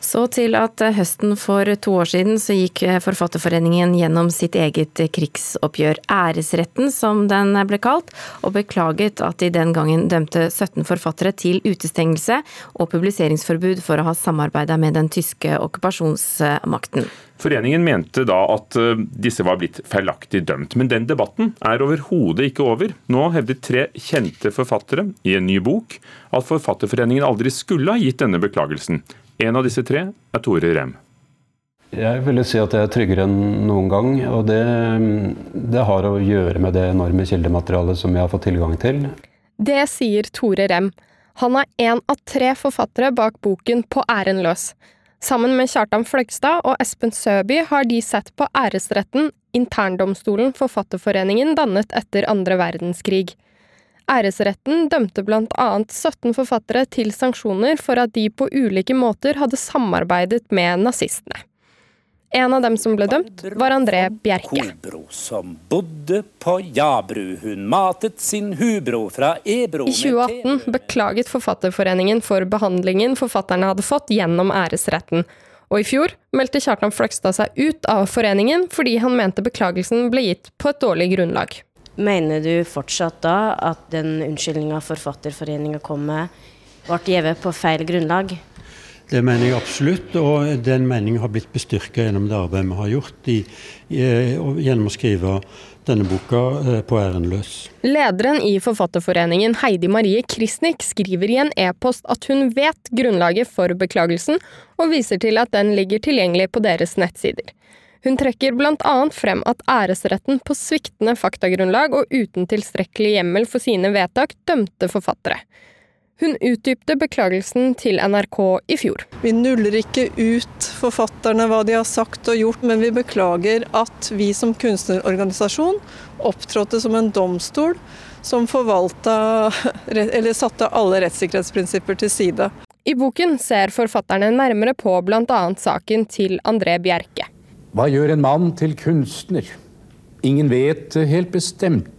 Så til at høsten for to år siden så gikk Forfatterforeningen gjennom sitt eget krigsoppgjør, æresretten som den ble kalt, og beklaget at de den gangen dømte 17 forfattere til utestengelse og publiseringsforbud for å ha samarbeida med den tyske okkupasjonsmakten. Foreningen mente da at eh, disse var blitt feilaktig dømt, men den debatten er overhodet ikke over. Nå hevder tre kjente forfattere i en ny bok at Forfatterforeningen aldri skulle ha gitt denne beklagelsen. En av disse tre er Tore Rem. Jeg ville si at jeg er tryggere enn noen gang. Og det, det har å gjøre med det enorme kildematerialet som jeg har fått tilgang til. Det sier Tore Rem. Han er én av tre forfattere bak boken På æren løs. Sammen med Kjartan Fløgstad og Espen Søby har de sett på æresretten interndomstolen Forfatterforeningen dannet etter andre verdenskrig. Æresretten dømte blant annet 17 forfattere til sanksjoner for at de på ulike måter hadde samarbeidet med nazistene. En av dem som ble dømt, var André Bjerke. Hubro som bodde på Jabru, hun matet sin hubro fra Ebro I 2018 beklaget Forfatterforeningen for behandlingen forfatterne hadde fått gjennom æresretten, og i fjor meldte Kjartan Fløgstad seg ut av foreningen fordi han mente beklagelsen ble gitt på et dårlig grunnlag. Mener du fortsatt da at den unnskyldninga Forfatterforeninga kom med, ble gitt på feil grunnlag? Det mener jeg absolutt, og den meningen har blitt bestyrka gjennom det arbeidet vi har gjort i, i, gjennom å skrive denne boka eh, på ærenløs. Lederen i Forfatterforeningen, Heidi Marie Krisnik, skriver i en e-post at hun vet grunnlaget for beklagelsen, og viser til at den ligger tilgjengelig på deres nettsider. Hun trekker blant annet frem at æresretten på sviktende faktagrunnlag og uten tilstrekkelig hjemmel for sine vedtak dømte forfattere. Hun utdypte beklagelsen til NRK i fjor. Vi nuller ikke ut forfatterne hva de har sagt og gjort, men vi beklager at vi som kunstnerorganisasjon opptrådte som en domstol som forvalta, eller satte alle rettssikkerhetsprinsipper til side. I boken ser forfatterne nærmere på bl.a. saken til André Bjerke. Hva gjør en mann til kunstner? Ingen vet helt bestemt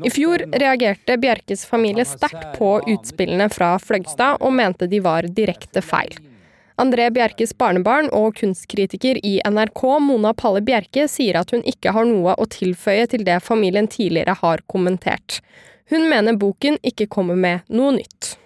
i fjor reagerte Bjerkes familie sterkt på utspillene fra Fløgstad, og mente de var direkte feil. André Bjerkes barnebarn og kunstkritiker i NRK, Mona Palle Bjerke, sier at hun ikke har noe å tilføye til det familien tidligere har kommentert. Hun mener boken ikke kommer med noe nytt.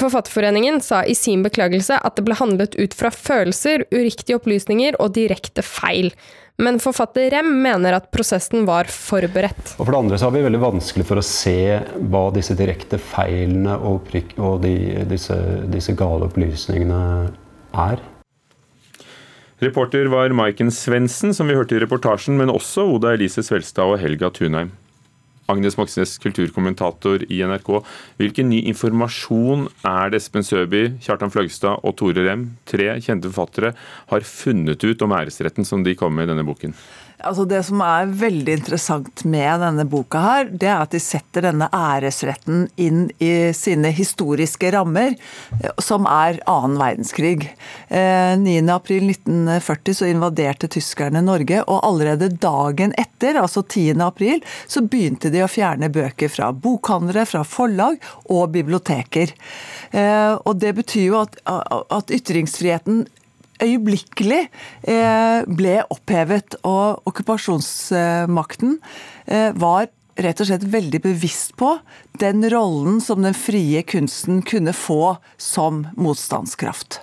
Forfatterforeningen sa i sin beklagelse at det ble handlet ut fra følelser, uriktige opplysninger og direkte feil. Men forfatter Rem mener at prosessen var forberedt. Og For det andre så har vi veldig vanskelig for å se hva disse direkte feilene og, og de, disse, disse, gale opplysningene er. Reporter var Maiken Svendsen, som vi hørte i reportasjen, men også Oda Elise Svelstad og Helga Tunheim. Agnes Moxnes, kulturkommentator i NRK. Hvilken ny informasjon er det Espen Søby, Kjartan Fløgstad og Tore Rem, tre kjente forfattere, har funnet ut om æresretten som de kom med i denne boken? Altså Det som er veldig interessant med denne boka, her, det er at de setter denne æresretten inn i sine historiske rammer, eh, som er annen verdenskrig. 9.4.1940 eh, så invaderte tyskerne Norge, og allerede dagen etter, altså 10.4, så begynte de å fjerne bøker fra bokhandlere, fra forlag og biblioteker. Eh, og Det betyr jo at, at ytringsfriheten øyeblikkelig eh, ble opphevet. Og okkupasjonsmakten eh, var rett og slett veldig bevisst på den rollen som den frie kunsten kunne få som motstandskraft.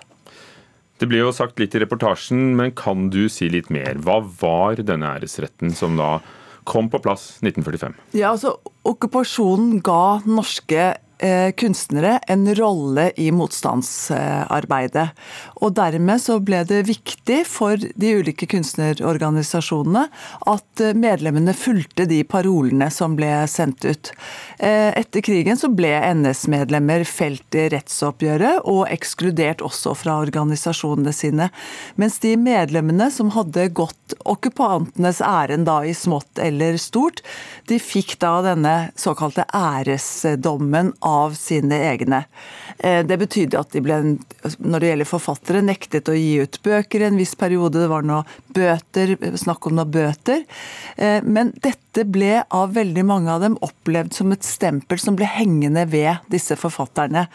Det ble jo sagt litt i reportasjen, men kan du si litt mer? Hva var denne æresretten som da kom på plass 1945? Ja, altså Okkupasjonen ga norske kunstnere en rolle i motstandsarbeidet. Og dermed så ble det viktig for de ulike kunstnerorganisasjonene at eh, medlemmene fulgte de parolene som ble sendt ut. Eh, etter krigen så ble NS-medlemmer felt i rettsoppgjøret og ekskludert også fra organisasjonene sine. Mens de medlemmene som hadde gått okkupantenes ærend da i smått eller stort, de fikk da denne såkalte æresdommen av sine egne. Eh, det betydde at de ble, når det gjelder forfattere, nektet å gi ut bøker i en viss periode. Det var noe bøter, snakk om noe bøter. Eh, men dette ble av veldig mange av dem opplevd som et stempel som ble hengende ved disse forfatterne.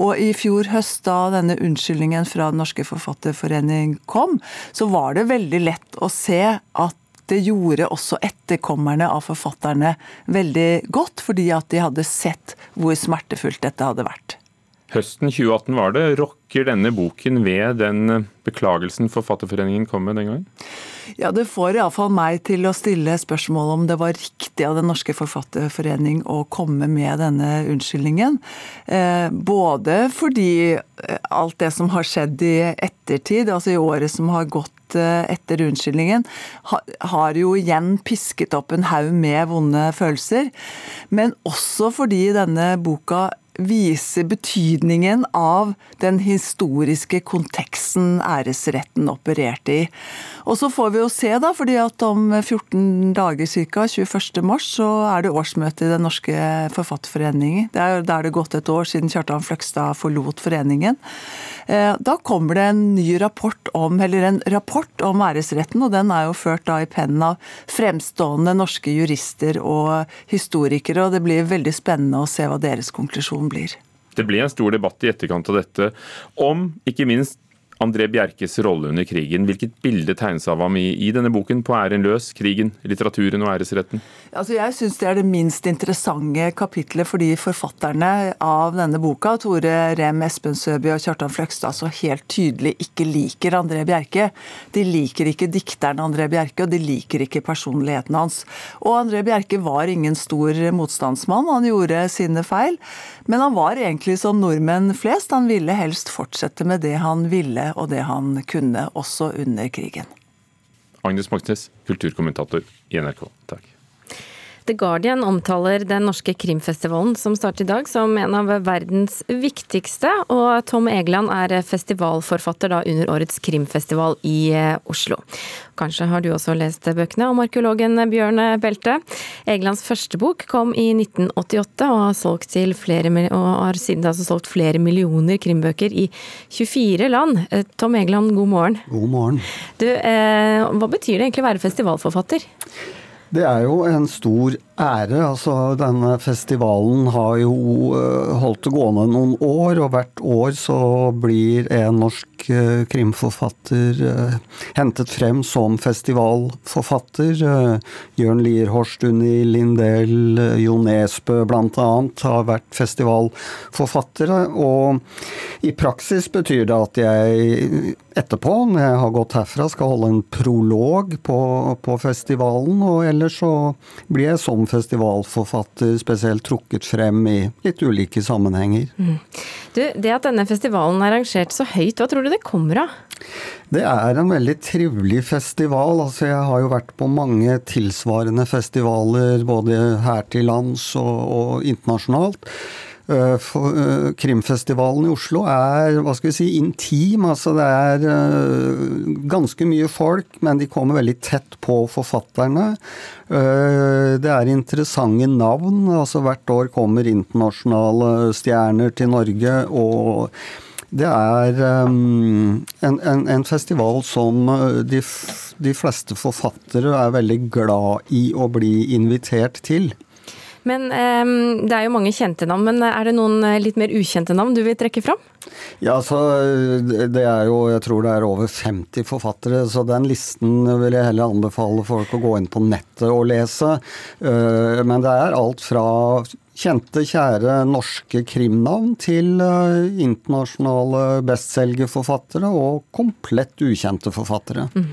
Og i fjor høst, da denne unnskyldningen fra Den norske forfatterforening kom, så var det veldig lett å se at det gjorde også etterkommerne av forfatterne veldig godt, fordi at de hadde sett hvor smertefullt dette hadde vært. Høsten 2018 var det. Rokker denne boken ved den beklagelsen Forfatterforeningen kom med den gangen? Ja, Det får iallfall meg til å stille spørsmål om det var riktig av Den norske forfatterforening å komme med denne unnskyldningen. Eh, både fordi eh, alt det som har skjedd i ettertid, altså i året som har gått eh, etter unnskyldningen, har jo igjen pisket opp en haug med vonde følelser. Men også fordi denne boka vise betydningen av den historiske konteksten æresretten opererte i. Og så får vi jo se, da, fordi at om 14 dager ca., 21. mars, så er det årsmøte i Den norske forfatterforening. Det er jo der det gått et år siden Kjartan Fløgstad forlot foreningen. Eh, da kommer det en ny rapport om, eller en rapport om æresretten, og den er jo ført da i pennen av fremstående norske jurister og historikere, og det blir veldig spennende å se hva deres konklusjon blir. Det ble en stor debatt i etterkant av dette om ikke minst André Bjerkes rolle under krigen. Hvilket bilde tegnes av ham i, i, denne boken på æren løs, krigen, litteraturen og æresretten? Altså, jeg syns det er det minst interessante kapitlet fordi forfatterne av denne boka, Tore Rem, Espen Søby og Kjartan Fløgstad, så helt tydelig ikke liker André Bjerke. De liker ikke dikteren André Bjerke, og de liker ikke personligheten hans. Og André Bjerke var ingen stor motstandsmann, han gjorde sine feil. Men han var egentlig som nordmenn flest, han ville helst fortsette med det han ville og det han kunne, også under krigen. Agnes Moxnes, kulturkommentator i NRK. Takk. The Guardian omtaler den norske krimfestivalen som starter i dag som en av verdens viktigste, og Tom Egeland er festivalforfatter da under årets krimfestival i eh, Oslo. Kanskje har du også lest bøkene om arkeologen Bjørn Belte. Egelands første bok kom i 1988 og har, solgt til flere, og har siden da solgt flere millioner krimbøker i 24 land. Eh, Tom Egeland, god morgen. God morgen. Du, eh, hva betyr det egentlig å være festivalforfatter? Det er jo en stor ære. Altså, denne festivalen har jo eh, holdt det gående noen år, og hvert år så blir en norsk eh, krimforfatter uh, hentet frem som festivalforfatter. Jørn Lier Horst, Unni Lindell, Jo Nesbø bl.a. har vært festivalforfattere. Og i praksis betyr det at jeg etterpå, når jeg har gått herfra, skal holde en prolog på, på festivalen. Og ellers så blir jeg som festivalforfatter spesielt trukket frem i litt ulike sammenhenger. Mm. Du, Det at denne festivalen er arrangert så høyt, hva tror du det kommer av? Det er en veldig trivelig festival. Altså, jeg har jo vært på mange tilsvarende festivaler både her til lands og, og internasjonalt. Eh, uh, krimfestivalen i Oslo er hva skal vi si, intim. altså Det er uh, ganske mye folk, men de kommer veldig tett på forfatterne. Det er interessante navn. altså Hvert år kommer internasjonale stjerner til Norge. og det er um, en, en, en, festival som de, de fleste forfattere er veldig glad i å bli invitert til. Men um, Det er jo mange kjente navn, men er det noen eh, litt mer ukjente navn du vil trekke fram? Ja, så det er jo Jeg tror det er over 50 forfattere, så den listen vil jeg heller anbefale folk å gå inn på nettet og lese. Men det er alt fra kjente, kjære norske krimnavn til uh, internasjonale bestselgerforfattere og komplett ukjente forfattere. Mm.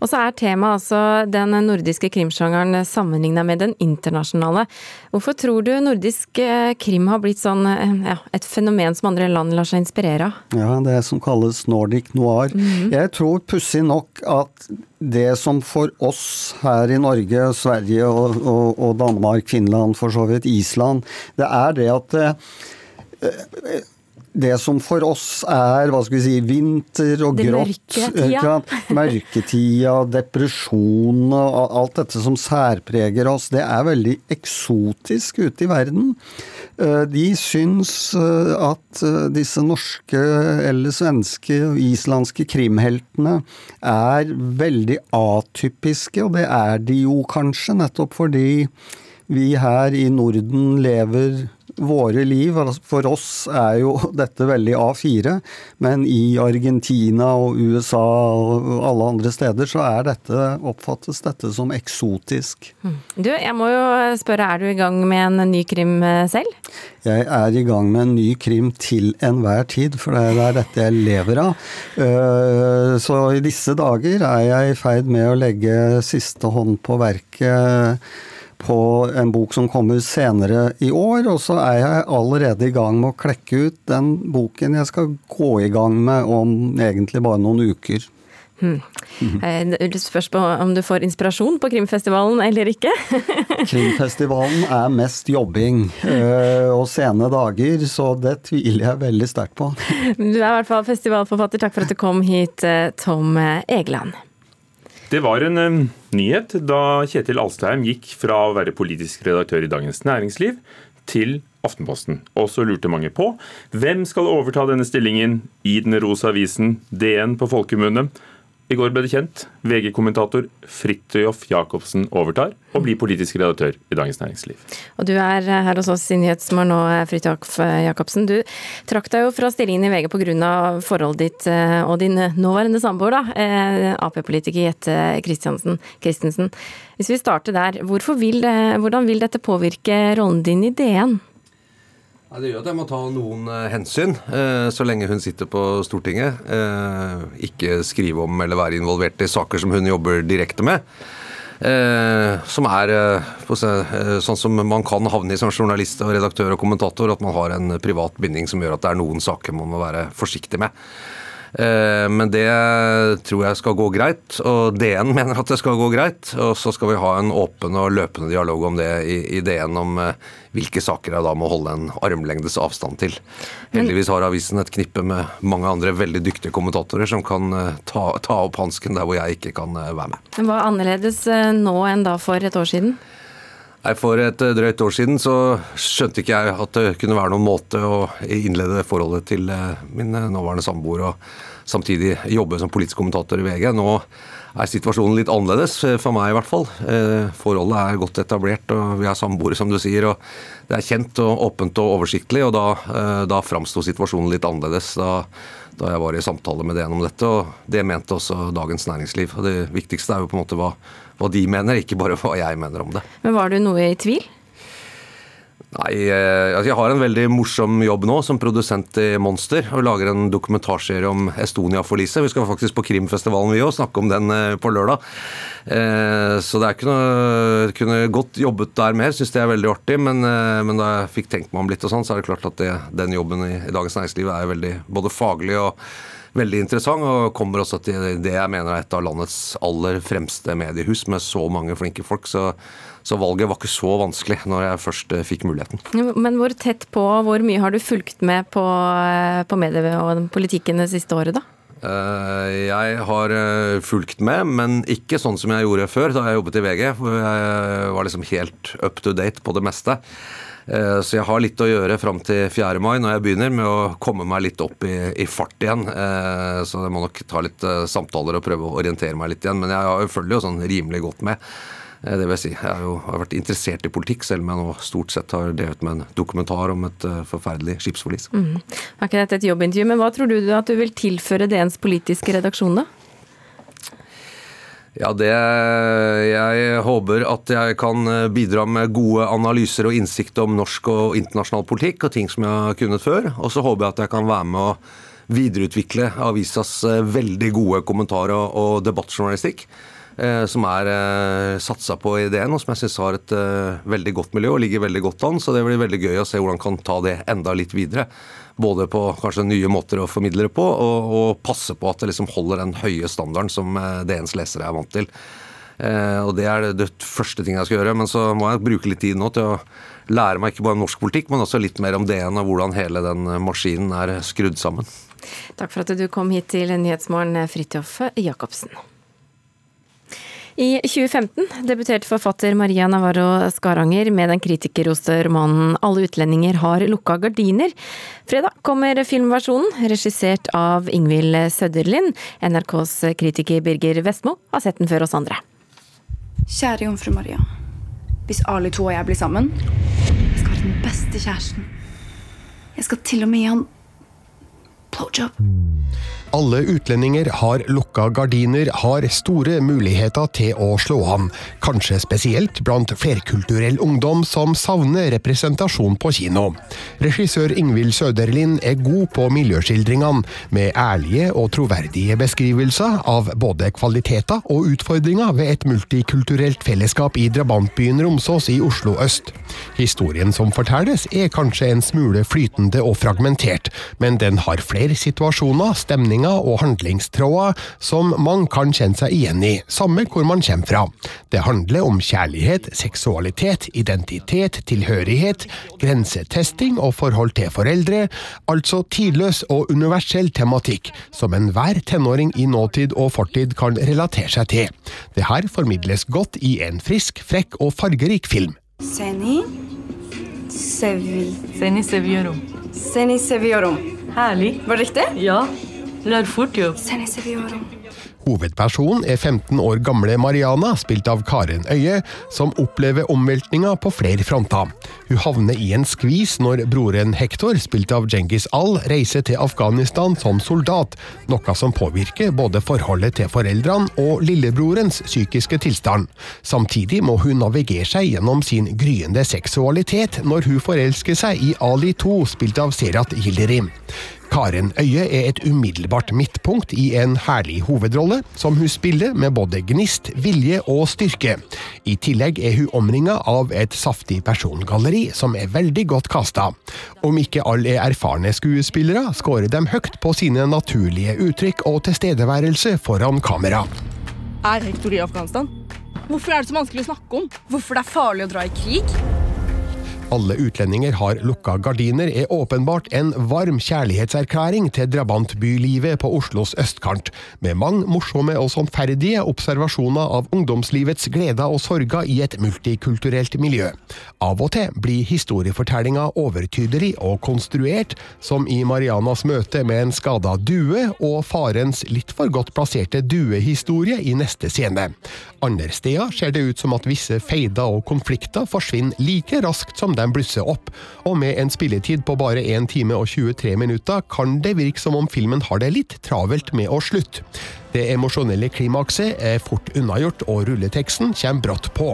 Og så er temaet altså den nordiske krimsjangeren sammenligna med den internasjonale. Hvorfor tror du nordisk eh, krim har blitt sånn eh, ja, et fenomen som andre land lar seg inspirere av? Ja, det som kalles nordic noir. Mm. Jeg tror pussig nok at det som for oss her i Norge, Sverige og, og, og Danmark, Finland, for så vidt Island, det er det at eh, det som for oss er hva skal vi si, vinter og Det grått mørketida. Mørketida, depresjon og alt dette som særpreger oss, det er veldig eksotisk ute i verden. Eh, De syns eh, at eh, disse norske eller svenske og islandske krimheltene er veldig atypiske, og det er de jo kanskje, nettopp fordi vi her i Norden lever våre liv. Altså, For oss er jo dette veldig A4, men i Argentina og USA og alle andre steder så er dette, oppfattes dette som eksotisk. Du, jeg må jo spørre, er du i gang med en ny krim eh, selv? Jeg er i gang med en ny krim til enhver tid, for det er dette jeg lever av. Eh, Så i disse dager er jeg i ferd med å legge siste hånd på verket på en bok som kommer senere i år, og så er jeg allerede i gang med å klekke ut den boken jeg skal gå i gang med om egentlig bare noen uker. Hmm. Eh, Det spørs på om du får inspirasjon på krimfestivalen eller ikke. Krimfestivalen er mest jobbing eh, og sene dager, så det tviler jeg veldig sterkt på. Du er i hvert fall festivalforfatter. Takk for at du kom hit, eh, Tom Egeland. Det var en eh, nyhet da Kjetil Alstheim gikk fra å være politisk redaktør i Dagens Næringsliv til Aftenposten. Og så lurte mange på hvem skal overta denne stillingen i Den rosa avisen, DN på folkemunne. I går ble det kjent. VG-kommentator Fridtjof Jacobsen overtar og blir politisk redaktør i Dagens Næringsliv. Og du er eh, her hos oss i Nyhetsmorgen nå, Fridtjof Jacobsen. Du trakk deg jo fra stillingen i VG pga. forholdet ditt eh, og din nåværende samboer, da, eh, Ap-politiker Jette. Christensen. Hvis vi starter der, vil hvordan vil dette påvirke rollen din i DN? Ja, det gjør at jeg må ta noen eh, hensyn eh, så lenge hun sitter på Stortinget. Eh, ikke skrive om eller være involvert i saker som hun jobber direkte med. Eh, som er eh, sånn som man kan havne i som journalist og redaktør og kommentator, at man har en privat binding som gjør at det er noen saker man må være forsiktig med. Eh, Men det tror jeg skal gå greit, og DN mener at det skal gå greit. Og så skal vi ha en åpen og løpende dialog om det i, i DN, om eh, hvilke saker jeg da må holde en armlengdes avstand til. Heldigvis har avisen et knippe med mange andre veldig dyktige kommentatorer som kan eh, ta, ta opp hansken der hvor jeg ikke kan være med. Hva er annerledes nå enn da for et år siden? For et eh, drøyt år siden så skjønte ikke jeg at det kunne være noen måte å innlede forholdet til eh, min eh, nåværende samboer og samtidig jobbe som politisk kommentator i VG. Nå er situasjonen litt annerledes, for meg i hvert fall. Forholdet er godt etablert, og vi er samboere, som du sier. og Det er kjent og åpent og oversiktlig, og da, da framsto situasjonen litt annerledes. Da, da jeg var i samtale med DN om dette, og det mente også Dagens Næringsliv. Det viktigste er jo på en måte hva, hva de mener, ikke bare hva jeg mener om det. Men Var du noe i tvil? Nei, eh, altså jeg har en veldig morsom jobb nå som produsent i Monster. Og lager en dokumentarserie om Estonia-forliset. Vi skal faktisk på Krimfestivalen vi òg, snakke om den eh, på lørdag. Eh, Så det er ikke noe Kunne godt jobbet der mer, syns det er veldig artig. Men, men da jeg fikk tenkt meg om litt, og sånn, så er det klart at det, den jobben i, i Dagens Næringsliv er veldig både faglig og veldig interessant, og kommer også til det jeg mener er et av landets aller fremste mediehus, med så mange flinke folk. Så, så valget var ikke så vanskelig når jeg først eh, fikk muligheten. Men hvor tett på, hvor mye har du fulgt med på, eh, på medie- og politikken det siste året, da? Eh, Jeg har fulgt med, men ikke sånn som jeg gjorde før da jeg jobbet i VG. Jeg var liksom helt up to date på det meste. Eh, Så jeg har litt å gjøre fram til 4. mai, når jeg begynner med å komme meg litt opp i, i fart igjen. Eh, Så jeg må nok ta litt eh, samtaler og prøve å orientere meg litt igjen. Men jeg følger jo sånn rimelig godt med. Det vil jeg si. Jeg har jo vært interessert i politikk, selv om jeg nå stort sett har drevet med en dokumentar om et forferdelig skipsforlis. Mm. Dette et jobbintervju, men hva tror du at du vil tilføre DNs politiske redaksjon, da? Ja, det Jeg håper at jeg kan eh, bidra med gode analyser og innsikt om norsk og internasjonal politikk, og ting som jeg har kunnet før. Og så håper jeg at jeg kan være med å videreutvikle avisas eh, veldig gode kommentarer og- debattjournalistikk. Eh, Som er eh, satsa på ideen, og som jeg syns har et eh, veldig godt miljø og ligger veldig godt an. Så det blir veldig gøy å se hvordan kan ta det enda litt videre. Både på kanskje nye måter å formidle det på, og, og passe på at det liksom holder den høye standarden som DNs lesere er vant til. Og Det er det, første ting jeg skal gjøre. Men så må jeg bruke litt tid nå til å lære meg ikke bare norsk politikk, men også litt mer om DN og hvordan hele den maskinen er skrudd sammen. Takk for at du kom hit til Nyhetsmorgen, Fridtjof Jacobsen. I 2015 debuterte forfatter Maria Navarro Skaranger med den kritikerroste romanen 'Alle utlendinger har lukka gardiner'. Fredag kommer filmversjonen, regissert av Ingvild Søderlind. NRKs kritiker Birger Vestmo har sett den før oss andre. Kjære jomfru Maria. Hvis Ali to og jeg blir sammen Jeg skal være den beste kjæresten. Jeg skal til og med gi han blowjob. Alle utlendinger har lukka gardiner, har store muligheter til å slå an. Kanskje spesielt blant flerkulturell ungdom som savner representasjon på kino. Regissør Ingvild Søderlind er god på miljøskildringene, med ærlige og troverdige beskrivelser av både kvaliteter og utfordringer ved et multikulturelt fellesskap i drabantbyen Romsås i Oslo øst. Historien som fortelles er kanskje en smule flytende og fragmentert, men den har flere situasjoner, stemninger og handlingstråder som man kan kjenne seg igjen i, samme hvor man kommer fra. Det handler om kjærlighet, seksualitet, identitet, tilhørighet, grensetesting og forhold til foreldre, altså tidløs og universell tematikk som enhver tenåring i nåtid og fortid kan relatere seg til. Det her formidles godt i en frisk, frekk og fargerik film. Seni Sevi... Seni Seviorum. Seni Seviorum. Herlig. Var det riktig? Ja. Lær fort, jo. Hovedpersonen er 15 år gamle Mariana, spilt av Karen Øye, som opplever omveltninga på flere fronter. Hun havner i en skvis når broren Hector, spilt av Djengis Al, reiser til Afghanistan som soldat, noe som påvirker både forholdet til foreldrene og lillebrorens psykiske tilstand. Samtidig må hun navigere seg gjennom sin gryende seksualitet når hun forelsker seg i Ali 2, spilt av Serat Yildirim. Karen Øye er et umiddelbart midtpunkt i en herlig hovedrolle, som hun spiller med både gnist, vilje og styrke. I tillegg er hun omringa av et saftig persongalleri som er veldig godt kasta. Om ikke alle er erfarne skuespillere, scorer de høyt på sine naturlige uttrykk og tilstedeværelse foran kamera. Er Hektor i Afghanistan? Hvorfor er det så vanskelig å snakke om? Hvorfor det er farlig å dra i krig? Alle utlendinger har lukka gardiner er åpenbart en varm kjærlighetserklæring til drabantbylivet på Oslos østkant, med mange morsomme og sannferdige observasjoner av ungdomslivets gleder og sorger i et multikulturelt miljø. Av og til blir historiefortellinga overtydelig og konstruert, som i Marianas møte med en skada due og farens litt for godt plasserte duehistorie i neste scene. Andre steder ser det ut som at visse feider og konflikter forsvinner like raskt som de blusser opp, og med en spilletid på bare 1 time og 23 minutter kan det virke som om filmen har det litt travelt med å slutte. Det emosjonelle klimakset er fort unnagjort, og rulleteksten kommer brått på.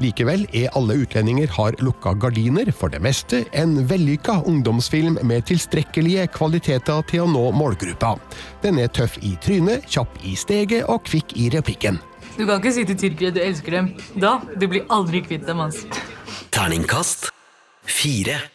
Likevel er Alle utlendinger har lukka gardiner for det meste en vellykka ungdomsfilm med tilstrekkelige kvaliteter til å nå målgruppa. Den er tøff i trynet, kjapp i steget og kvikk i replikken. Du kan ikke si til tyrkere du elsker dem. Da du blir aldri kvitt dem, altså. Terningkast fire.